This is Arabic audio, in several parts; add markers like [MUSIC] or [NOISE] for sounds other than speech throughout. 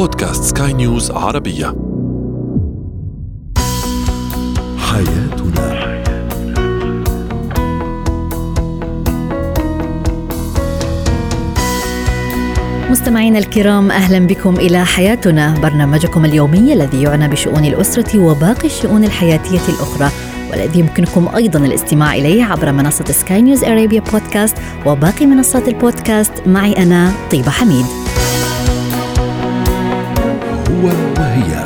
بودكاست سكاي نيوز عربية. حياتنا. مستمعينا الكرام أهلا بكم إلى حياتنا. برنامجكم اليومي الذي يعنى بشؤون الأسرة وباقي الشؤون الحياتية الأخرى والذي يمكنكم أيضا الاستماع إليه عبر منصة سكاي نيوز أرابيا بودكاست وباقي منصات البودكاست. معي أنا طيبة حميد. هو وهي.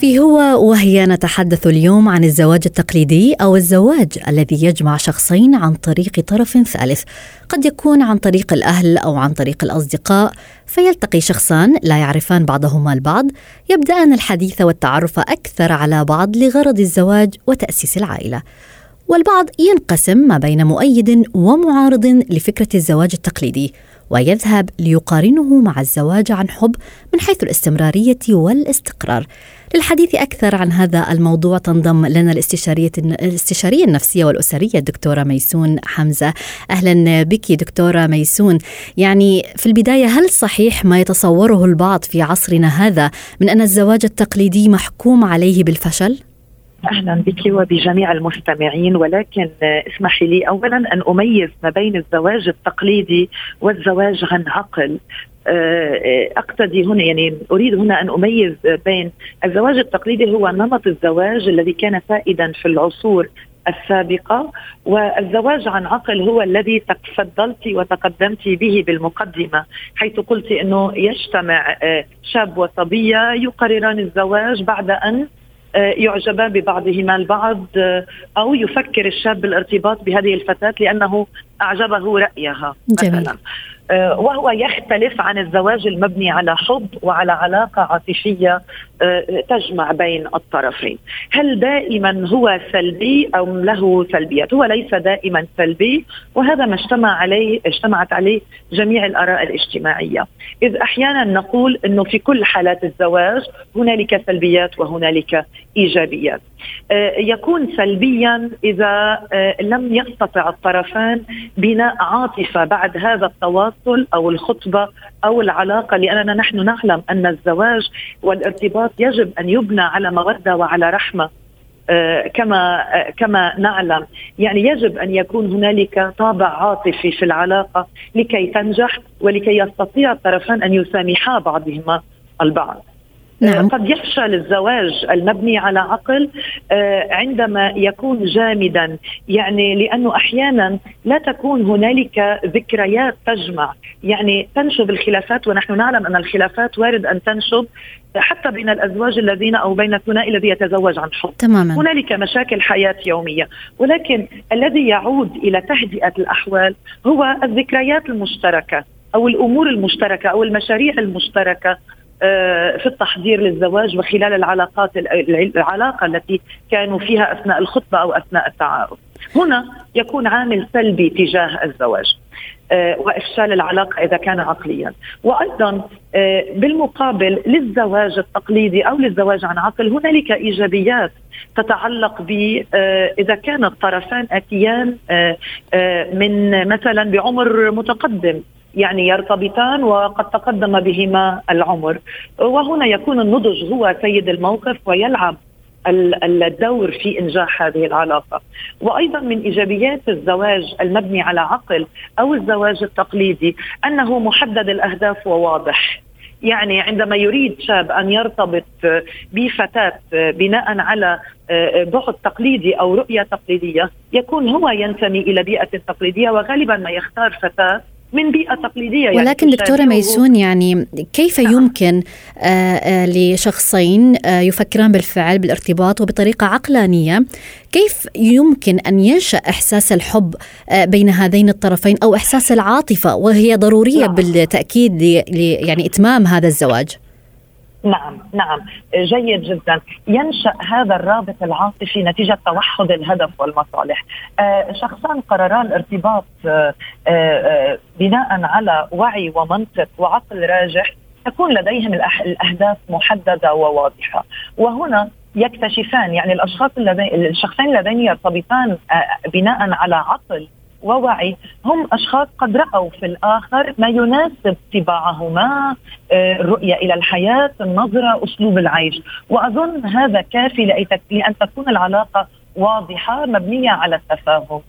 في هو وهي نتحدث اليوم عن الزواج التقليدي أو الزواج الذي يجمع شخصين عن طريق طرف ثالث. قد يكون عن طريق الأهل أو عن طريق الأصدقاء فيلتقي شخصان لا يعرفان بعضهما البعض يبدأان الحديث والتعرف أكثر على بعض لغرض الزواج وتأسيس العائلة. والبعض ينقسم ما بين مؤيد ومعارض لفكرة الزواج التقليدي ويذهب ليقارنه مع الزواج عن حب من حيث الاستمرارية والاستقرار. للحديث أكثر عن هذا الموضوع تنضم لنا الاستشارية الاستشارية النفسية والأسرية الدكتورة ميسون حمزة. أهلا بك دكتورة ميسون. يعني في البداية هل صحيح ما يتصوره البعض في عصرنا هذا من أن الزواج التقليدي محكوم عليه بالفشل؟ أهلا بك وبجميع المستمعين ولكن اسمحي لي اولا أن أميز ما بين الزواج التقليدي والزواج عن عقل. أقتدي هنا يعني أريد هنا أن أميز بين الزواج التقليدي هو نمط الزواج الذي كان سائدا في العصور السابقة والزواج عن عقل هو الذي تفضلت وتقدمت به بالمقدمة حيث قلت أنه يجتمع شاب وصبية يقرران الزواج بعد أن يعجبان ببعضهما البعض أو يفكر الشاب بالارتباط بهذه الفتاة لأنه أعجبه رأيها جميل. مثلا وهو يختلف عن الزواج المبني على حب وعلى علاقة عاطفية تجمع بين الطرفين. هل دائما هو سلبي أو له سلبيات؟ هو ليس دائما سلبي وهذا ما اجتمع عليه اجتمعت عليه جميع الآراء الاجتماعية. إذ أحيانا نقول إنه في كل حالات الزواج هنالك سلبيات وهنالك إيجابيات. يكون سلبيا إذا لم يستطع الطرفان بناء عاطفة بعد هذا التواصل أو الخطبة أو العلاقة لأننا نحن نعلم أن الزواج والارتباط يجب أن يبنى على مودة وعلى رحمة كما كما نعلم. يعني يجب أن يكون هنالك طابع عاطفي في العلاقة لكي تنجح ولكي يستطيع الطرفان أن يسامحا بعضهما البعض. نعم. قد يفشل الزواج المبني على عقل عندما يكون جامدا. يعني لأنه أحيانا لا تكون هنالك ذكريات تجمع. يعني تنشب الخلافات ونحن نعلم أن الخلافات وارد أن تنشب حتى بين الأزواج الذين أو بين الثنائي الذي يتزوج عن حب. تماما. هنالك مشاكل حياة يومية. ولكن الذي يعود إلى تهدئة الأحوال هو الذكريات المشتركة أو الأمور المشتركة أو المشاريع المشتركة. في التحضير للزواج وخلال العلاقات العلاقة التي كانوا فيها أثناء الخطبة أو أثناء التعارف. هنا يكون عامل سلبي تجاه الزواج وإفشال العلاقة إذا كان عقليا. وأيضا بالمقابل للزواج التقليدي أو للزواج عن عقل هنالك إيجابيات تتعلق ب إذا كان الطرفان أتيان من مثلا بعمر متقدم. يعني يرتبطان وقد تقدم بهما العمر. وهنا يكون النضج هو سيد الموقف ويلعب الدور في إنجاح هذه العلاقة. وأيضا من إيجابيات الزواج المبني على عقل أو الزواج التقليدي أنه محدد الأهداف وواضح. يعني عندما يريد شاب أن يرتبط بفتاة بناء على بعد تقليدي أو رؤية تقليدية يكون هو ينتمي إلى بيئة تقليدية وغالبا ما يختار فتاة من بيئة تقليدية يعني ولكن دكتورة ميسون يعني كيف. يمكن آه، آه، لشخصين آه، يفكران بالفعل بالارتباط وبطريقة عقلانية كيف يمكن أن ينشأ إحساس الحب بين هذين الطرفين أو إحساس العاطفة وهي ضرورية نعم. بالتأكيد يعني إتمام هذا الزواج نعم نعم. جيد جدا. ينشأ هذا الرابط العاطفي نتيجة توحد الهدف والمصالح. آه شخصان قررا الارتباط آه آه بناء على وعي ومنطق وعقل راجح تكون لديهم الأهداف محددة وواضحة. وهنا يكتشفان يعني الأشخاص اللذين الشخصين اللذين يرتبطان بناء على عقل ووعي. هم أشخاص قد رأوا في الآخر ما يناسب طباعهما آه، الرؤيه إلى الحياة النظرة أسلوب العيش. وأظن هذا كافي لأن تكون العلاقة واضحة مبنية على التفاهم.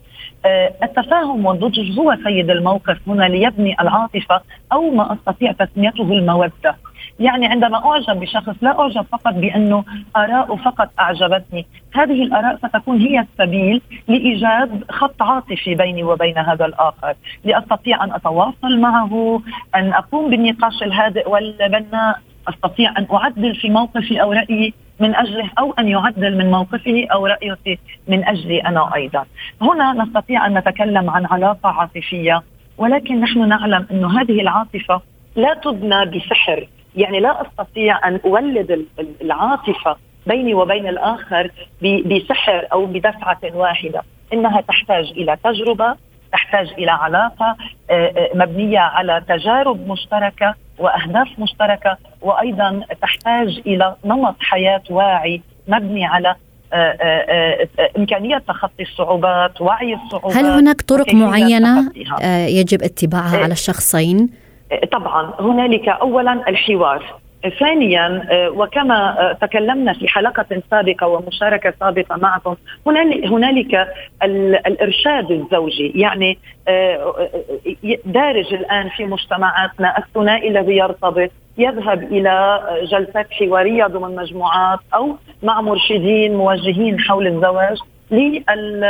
آه، التفاهم والنضج هو سيد الموقف هنا ليبني العاطفة أو ما أستطيع تسميته المودة. يعني عندما أعجب بشخص لا أعجب فقط بأنه اراءه فقط أعجبتني، هذه الأراء ستكون هي السبيل لإيجاد خط عاطفي بيني وبين هذا الآخر، لأستطيع أن أتواصل معه، أن أقوم بالنقاش الهادئ والبناء، أستطيع أن أعدل في موقفي أو رأيي من أجله أو أن يعدل من موقفه أو رايه من أجلي أنا أيضا. هنا نستطيع أن نتكلم عن علاقة عاطفية ولكن نحن نعلم انه هذه العاطفة لا تبنى بسحر يعني لا أستطيع أن أولد العاطفة بيني وبين الآخر بسحر أو بدفعة واحدة. إنها تحتاج إلى تجربة تحتاج إلى علاقة آه، آه، مبنية على تجارب مشتركة وأهداف مشتركة وأيضا تحتاج إلى نمط حياة واعي مبني على آه، إمكانية تخطي الصعوبات وعي الصعوبات هل هناك طرق معينة يجب اتباعها على الشخصين؟ طبعا هنالك اولا الحوار. ثانيا آه، وكما آه، تكلمنا في حلقة سابقة ومشاركة سابقة معكم هنالك الإرشاد الزوجي. يعني آه، دارج الآن في مجتمعاتنا الثنائي الذي يرتبط يذهب إلى جلسات حوارية ضمن مجموعات أو مع مرشدين موجهين حول الزواج لل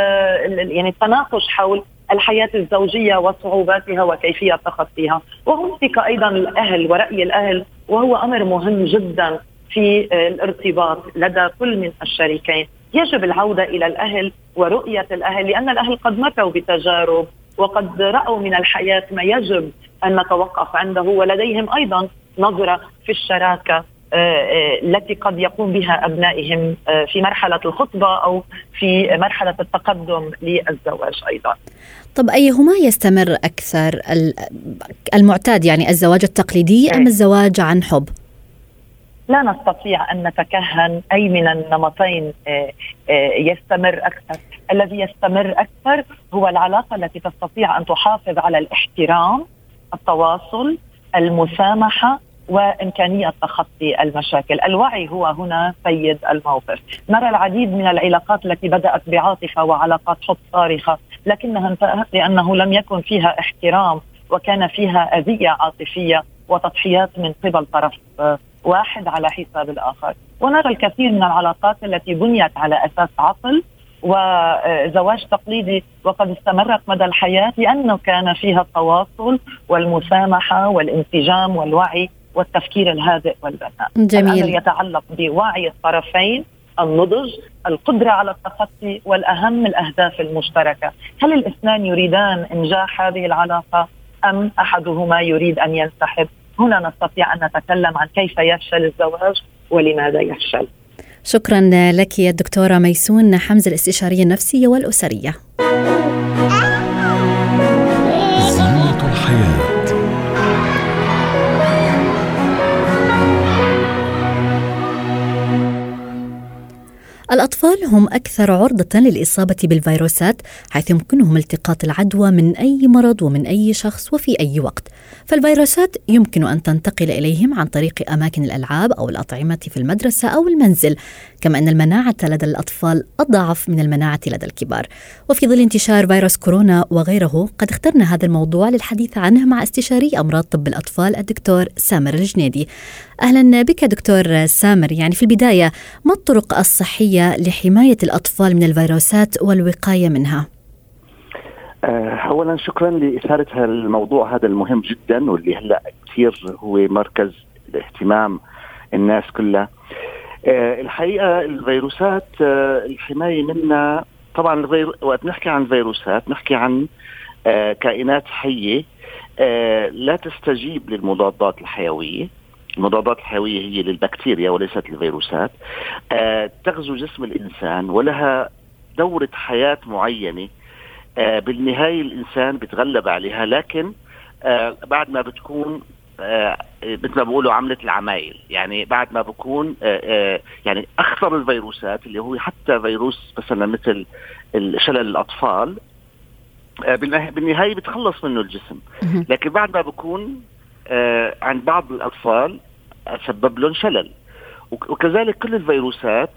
يعني التناقش حول الحياة الزوجية وصعوباتها وكيفية تخطيها وهناك أيضا الأهل ورأي الأهل وهو أمر مهم جدا في الارتباط لدى كل من الشريكين يجب العودة إلى الأهل ورؤية الأهل لأن الأهل قد مروا بتجارب وقد رأوا من الحياة ما يجب أن نتوقف عنده ولديهم أيضا نظرة في الشراكة آه، آه، التي قد يقوم بها أبنائهم آه، في مرحلة الخطبة أو في مرحلة التقدم للزواج أيضا. طب أيهما يستمر أكثر المعتاد يعني الزواج التقليدي أم إيه. الزواج عن حب؟ لا نستطيع أن نتكهن أي من النمطين يستمر أكثر، الذي يستمر أكثر هو العلاقة التي تستطيع أن تحافظ على الاحترام، التواصل، المسامحة، وإمكانية تخطي المشاكل، الوعي هو هنا سيد الموقف، نرى العديد من العلاقات التي بدأت بعاطفة وعلاقات حب صارخة، لكنها انتهت لأنه لم يكن فيها احترام وكان فيها أذية عاطفية وتضحيات من قبل طرف واحد على حساب الآخر، ونرى الكثير من العلاقات التي بنيت على أساس عقل وزواج تقليدي وقد استمرت مدى الحياة لأنه كان فيها التواصل والمسامحة والانسجام والوعي والتفكير الهادئ والبناء. جميل. الأمر يتعلق بوعي الطرفين النضج القدرة على التخطي والأهم الأهداف المشتركة. هل الاثنان يريدان إنجاح هذه العلاقة أم أحدهما يريد أن ينسحب؟ هنا نستطيع أن نتكلم عن كيف يفشل الزواج ولماذا يفشل. شكرا لك يا الدكتورة ميسون. حمزة الاستشارية النفسية والأسرية. الأطفال هم أكثر عرضة للإصابة بالفيروسات حيث يمكنهم التقاط العدوى من أي مرض ومن أي شخص وفي أي وقت. فالفيروسات يمكن أن تنتقل إليهم عن طريق أماكن الألعاب أو الأطعمة في المدرسة أو المنزل. كما أن المناعة لدى الأطفال أضعف من المناعة لدى الكبار. وفي ظل انتشار فيروس كورونا وغيره قد اخترنا هذا الموضوع للحديث عنه مع استشاري أمراض طب الأطفال الدكتور سامر الجنيدي. أهلا بك دكتور سامر. يعني في البداية ما الطرق الصحية لحماية الأطفال من الفيروسات والوقاية منها؟ آه، اولا شكرا لاثاره الموضوع هذا المهم جدا واللي هلأ كثير هو مركز اهتمام الناس كلها. الحقيقة الفيروسات آه، الحماية منها طبعا. وقت نحكي عن فيروسات نحكي عن كائنات حية لا تستجيب للمضادات الحيوية المضادات الحيوية هي للبكتيريا وليست للفيروسات تغزو جسم الإنسان ولها دورة حياة معينة آه، بالنهاية الإنسان بيتغلب عليها لكن آه، بعد ما بتكون آه، مثل ما بقولوا عملة العمايل. يعني بعد ما بكون يعني أخطر الفيروسات اللي هو حتى فيروس مثلا مثل شلل الأطفال بالنهاية بتخلص منه الجسم. لكن بعد ما بكون عند بعض الأطفال سبب لهم شلل. وكذلك كل الفيروسات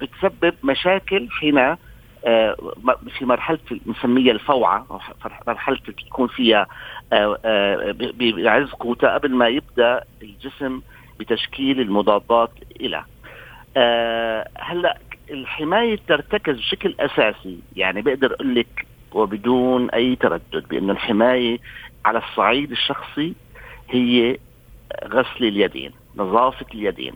بتسبب مشاكل حين آه، في مرحلة نسميها الفوعة مرحلة تكون فيها آه، آه، بعز قوتها قبل ما يبدأ الجسم بتشكيل المضادات لها هلأ الحماية ترتكز بشكل أساسي يعني بقدر أقول لك وبدون أي تردد بانه الحماية على الصعيد الشخصي هي غسل اليدين نظافة اليدين.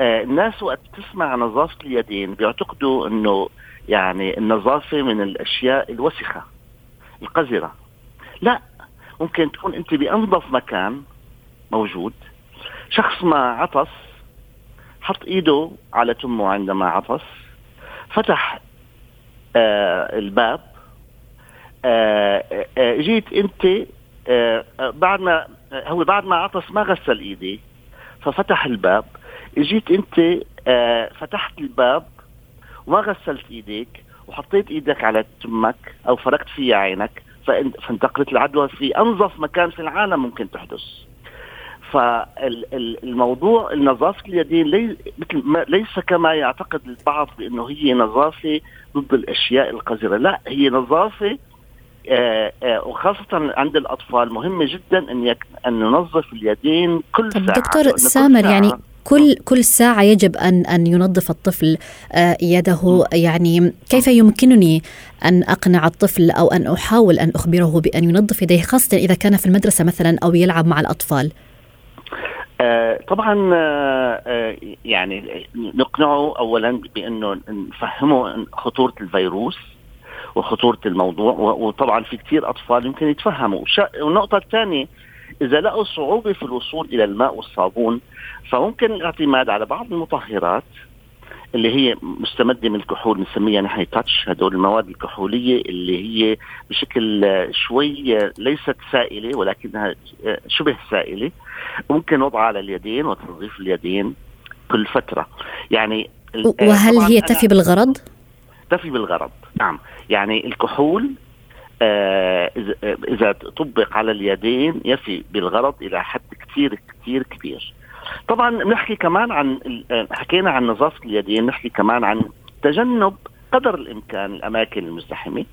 الناس وقت تسمع نظافة اليدين بيعتقدوا إنه يعني النظافة من الأشياء الوسخة القذرة. لا ممكن تكون أنت بأنظف مكان موجود شخص ما عطس حط إيده على تمه عندما عطس فتح آه الباب آه آه جيت أنت آه بعد ما هو بعد ما عطس ما غسل إيديه ففتح الباب جيت أنت آه فتحت الباب وما غسلت إيديك وحطيت إيدك على تمك أو فركت فيها عينك فانتقلت العدوى في أنظف مكان في العالم ممكن تحدث. فالموضوع نظافة اليدين لي ما ليس كما يعتقد البعض بأنه هي نظافة ضد الأشياء القذرة، لا هي نظافة آه آه وخاصة عند الأطفال مهمة جدا أن أن ننظف اليدين كل ساعة. دكتور سامر يعني كل كل ساعة يجب أن أن ينظف الطفل آه، يده. يعني كيف يمكنني أن أقنع الطفل أو أن أحاول أن أخبره بأن ينظف يديه خاصة إذا كان في المدرسة مثلا أو يلعب مع الأطفال؟ آه طبعا آه يعني نقنعه اولا بأنه نفهمه خطورة الفيروس وخطورة الموضوع وطبعا في كثير أطفال يمكن يتفهموا. والنقطه الثانية إذا لقوا صعوبة في الوصول إلى الماء والصابون فممكن الاعتماد على بعض المطهرات اللي هي مستمدة من الكحول بنسميها نحن تاتش هدول المواد الكحولية اللي هي بشكل شوي ليست سائلة ولكنها شبه سائلة. ممكن وضعها على اليدين وتنظيف اليدين كل فترة. يعني وهل هي تفي بالغرض؟ تفي بالغرض نعم. يعني الكحول آه اذا طبق على اليدين يفي بالغرض إلى حد كثير كثير كبير. طبعا نحكي كمان عن حكينا عن نظافة اليدين نحكي كمان عن تجنب قدر الإمكان الأماكن المزدحمة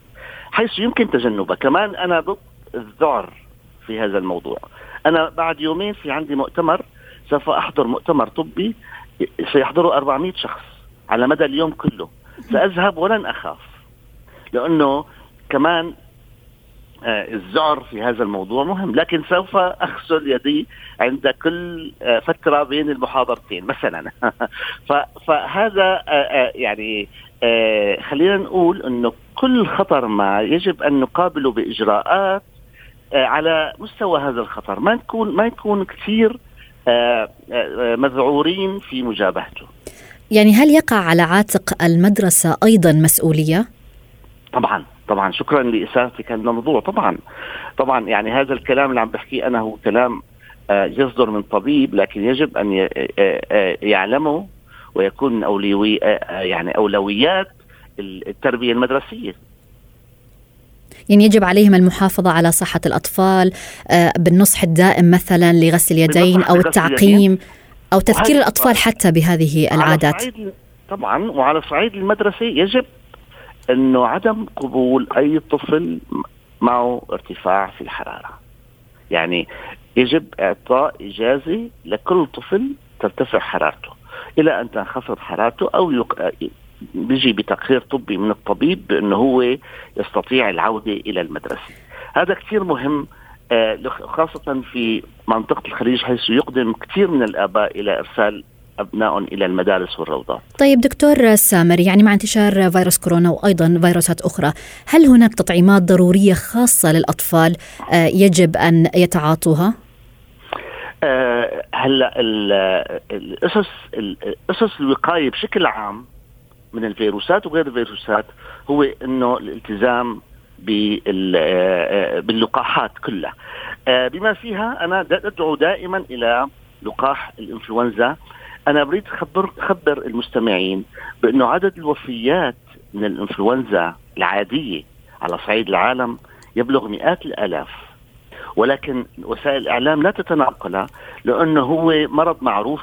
حيث يمكن تجنبها. كمان أنا ضد الذعر في هذا الموضوع. أنا بعد يومين في عندي مؤتمر سوف أحضر مؤتمر طبي سيحضره 400 شخص على مدى اليوم كله. سأذهب ولن أخاف لأنه كمان آه، الذعر في هذا الموضوع مهم لكن سوف أغسل يدي عند كل آه، فترة بين المحاضرتين مثلا. [LAUGHS] فهذا آه، يعني خلينا نقول إنه كل خطر ما يجب أن نقابله بإجراءات على مستوى هذا الخطر. ما نكون ما نكون كثير مذعورين في مجابهته. يعني هل يقع على عاتق المدرسة أيضا مسؤولية؟ طبعا. طبعا شكرا لاثارتك هذا الموضوع. طبعا طبعا يعني هذا الكلام اللي عم بحكيه أنا هو كلام آه، يصدر من طبيب لكن يجب أن آه، آه، يعلمه ويكون من اولوي يعني أولويات التربية المدرسية. يعني يجب عليهم المحافظة على صحة الأطفال بالنصح الدائم مثلا لغسل اليدين أو التعقيم أو تذكير الأطفال حتى بهذه العادات. طبعا وعلى الصعيد المدرسي يجب أنه عدم قبول أي طفل معه ارتفاع في الحرارة. يعني يجب إعطاء إجازة لكل طفل ترتفع حرارته إلى أن تنخفض حرارته أو بيجي بتقرير طبي من الطبيب بأنه هو يستطيع العودة إلى المدرسة. هذا كثير مهم آه، خاصة في منطقة الخليج حيث يقدم كثير من الآباء إلى إرسال أبناء إلى المدارس والروضات طيب دكتور سامر يعني مع انتشار فيروس كورونا وأيضا فيروسات أخرى هل هناك تطعيمات ضرورية خاصة للأطفال آه، يجب أن يتعاطوها؟ آه، هلا الاسس اسس الوقايه بشكل عام من الفيروسات وغير الفيروسات هو إنه الالتزام آه، باللقاحات كلها. بما فيها أنا أدعو دائما إلى لقاح الإنفلونزا. أنا بريد خبر خبر المستمعين بأنه عدد الوفيات من الإنفلونزا العادية على صعيد العالم يبلغ مئات الآلاف. ولكن وسائل الإعلام لا تتناقلها لأنه هو مرض معروف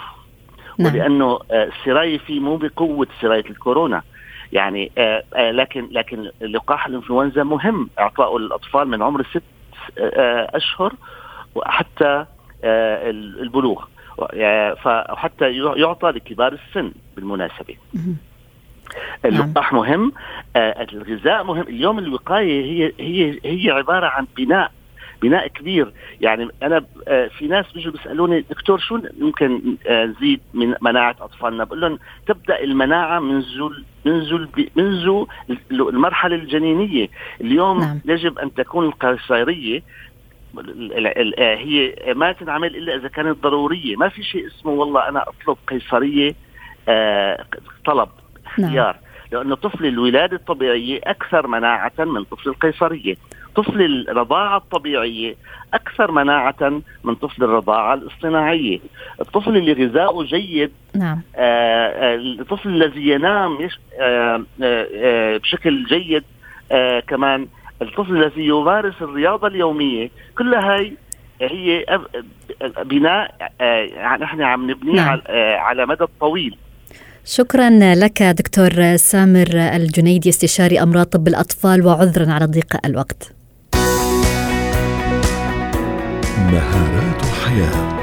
نعم. ولأنه آه، السراية فيه مو بقوة سراية الكورونا. يعني آه، آه، لكن لكن لقاح الإنفلونزا مهم. اعطائه للاطفال من عمر ست أشهر وحتى البلوغ. فحتى يعطى لكبار السن بالمناسبة. اللقاح نعم. مهم الغذاء مهم. اليوم الوقاية هي هي هي عبارة عن بناء بناء كبير. يعني أنا آه، في ناس بيجوا بيسألوني دكتور شو ممكن آه، نزيد من مناعة أطفالنا؟ بقول لهم تبدأ المناعة منذ منذ منذ المرحلة الجنينية. اليوم نعم. يجب أن تكون القيصريه آه، هي ما تنعمل إلا إذا كانت ضرورية ما في شيء اسمه والله أنا أطلب قيصرية طلب اختيار نعم. لأنه طفل الولادة الطبيعية أكثر مناعة من طفل القيصرية طفل الرضاعة الطبيعية أكثر مناعة من طفل الرضاعة الاصطناعية الطفل اللي غذاؤه جيد نعم. آه, آه، الطفل الذي ينام آه آه, آه، بشكل جيد آه كمان الطفل الذي يمارس الرياضة اليومية كل هاي هي بناء آه نحن عم نبنيه نعم. على مدى طويل. شكرا لك دكتور سامر الجنيدي استشاري أمراض طب الأطفال وعذرا على ضيق الوقت. مهارات الحياة.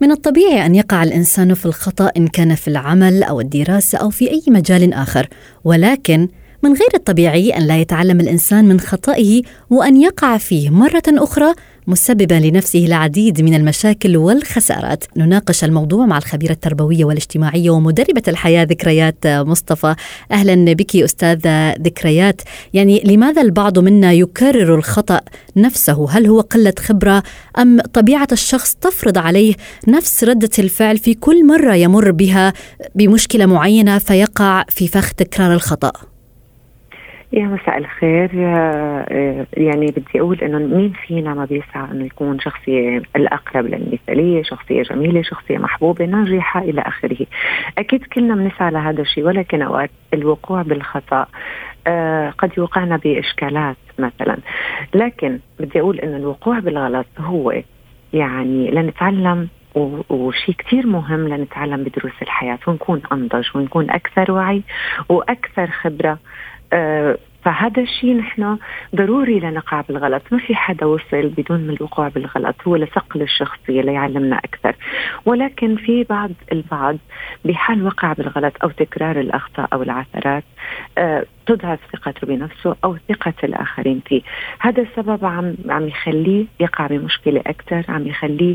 من الطبيعي أن يقع الإنسان في الخطأ إن كان في العمل أو الدراسة أو في أي مجال آخر. ولكن من غير الطبيعي أن لا يتعلم الإنسان من خطئه وأن يقع فيه مرة أخرى مسببا لنفسه العديد من المشاكل والخسارات. نناقش الموضوع مع الخبيرة التربوية والاجتماعية ومدربة الحياة ذكريات مصطفى. أهلا بك أستاذة ذكريات. يعني لماذا البعض منا يكرر الخطأ نفسه؟ هل هو قلة خبرة أم طبيعة الشخص تفرض عليه نفس ردة الفعل في كل مرة يمر بها بمشكلة معينة فيقع في فخ تكرار الخطأ؟ يا مساء الخير آه، يعني بدي أقول إنه مين فينا ما بيسعى إنه يكون شخصية الأقرب للمثالية، شخصية جميلة، شخصية محبوبة، ناجحة إلى آخره. أكيد كلنا بنسعى لهذا الشيء ولكن أوقات الوقوع بالخطأ آه، قد يوقعنا بإشكالات مثلا، لكن بدي أقول إنه الوقوع بالغلط هو يعني لنتعلم وشيء كثير مهم لنتعلم بدروس الحياة ونكون أنضج ونكون أكثر وعي وأكثر خبرة فهذا الشيء نحن ضروري لنقع بالغلط. ما في حدا وصل بدون من الوقوع بالغلط. هو لصقل الشخصية ليعلمنا أكثر. ولكن في بعض البعض بحال وقع بالغلط أو تكرار الأخطاء أو العثرات آه تضعف ثقته بنفسه أو ثقة الآخرين فيه. هذا السبب عم عم يخليه يقع بمشكلة أكثر عم يخليه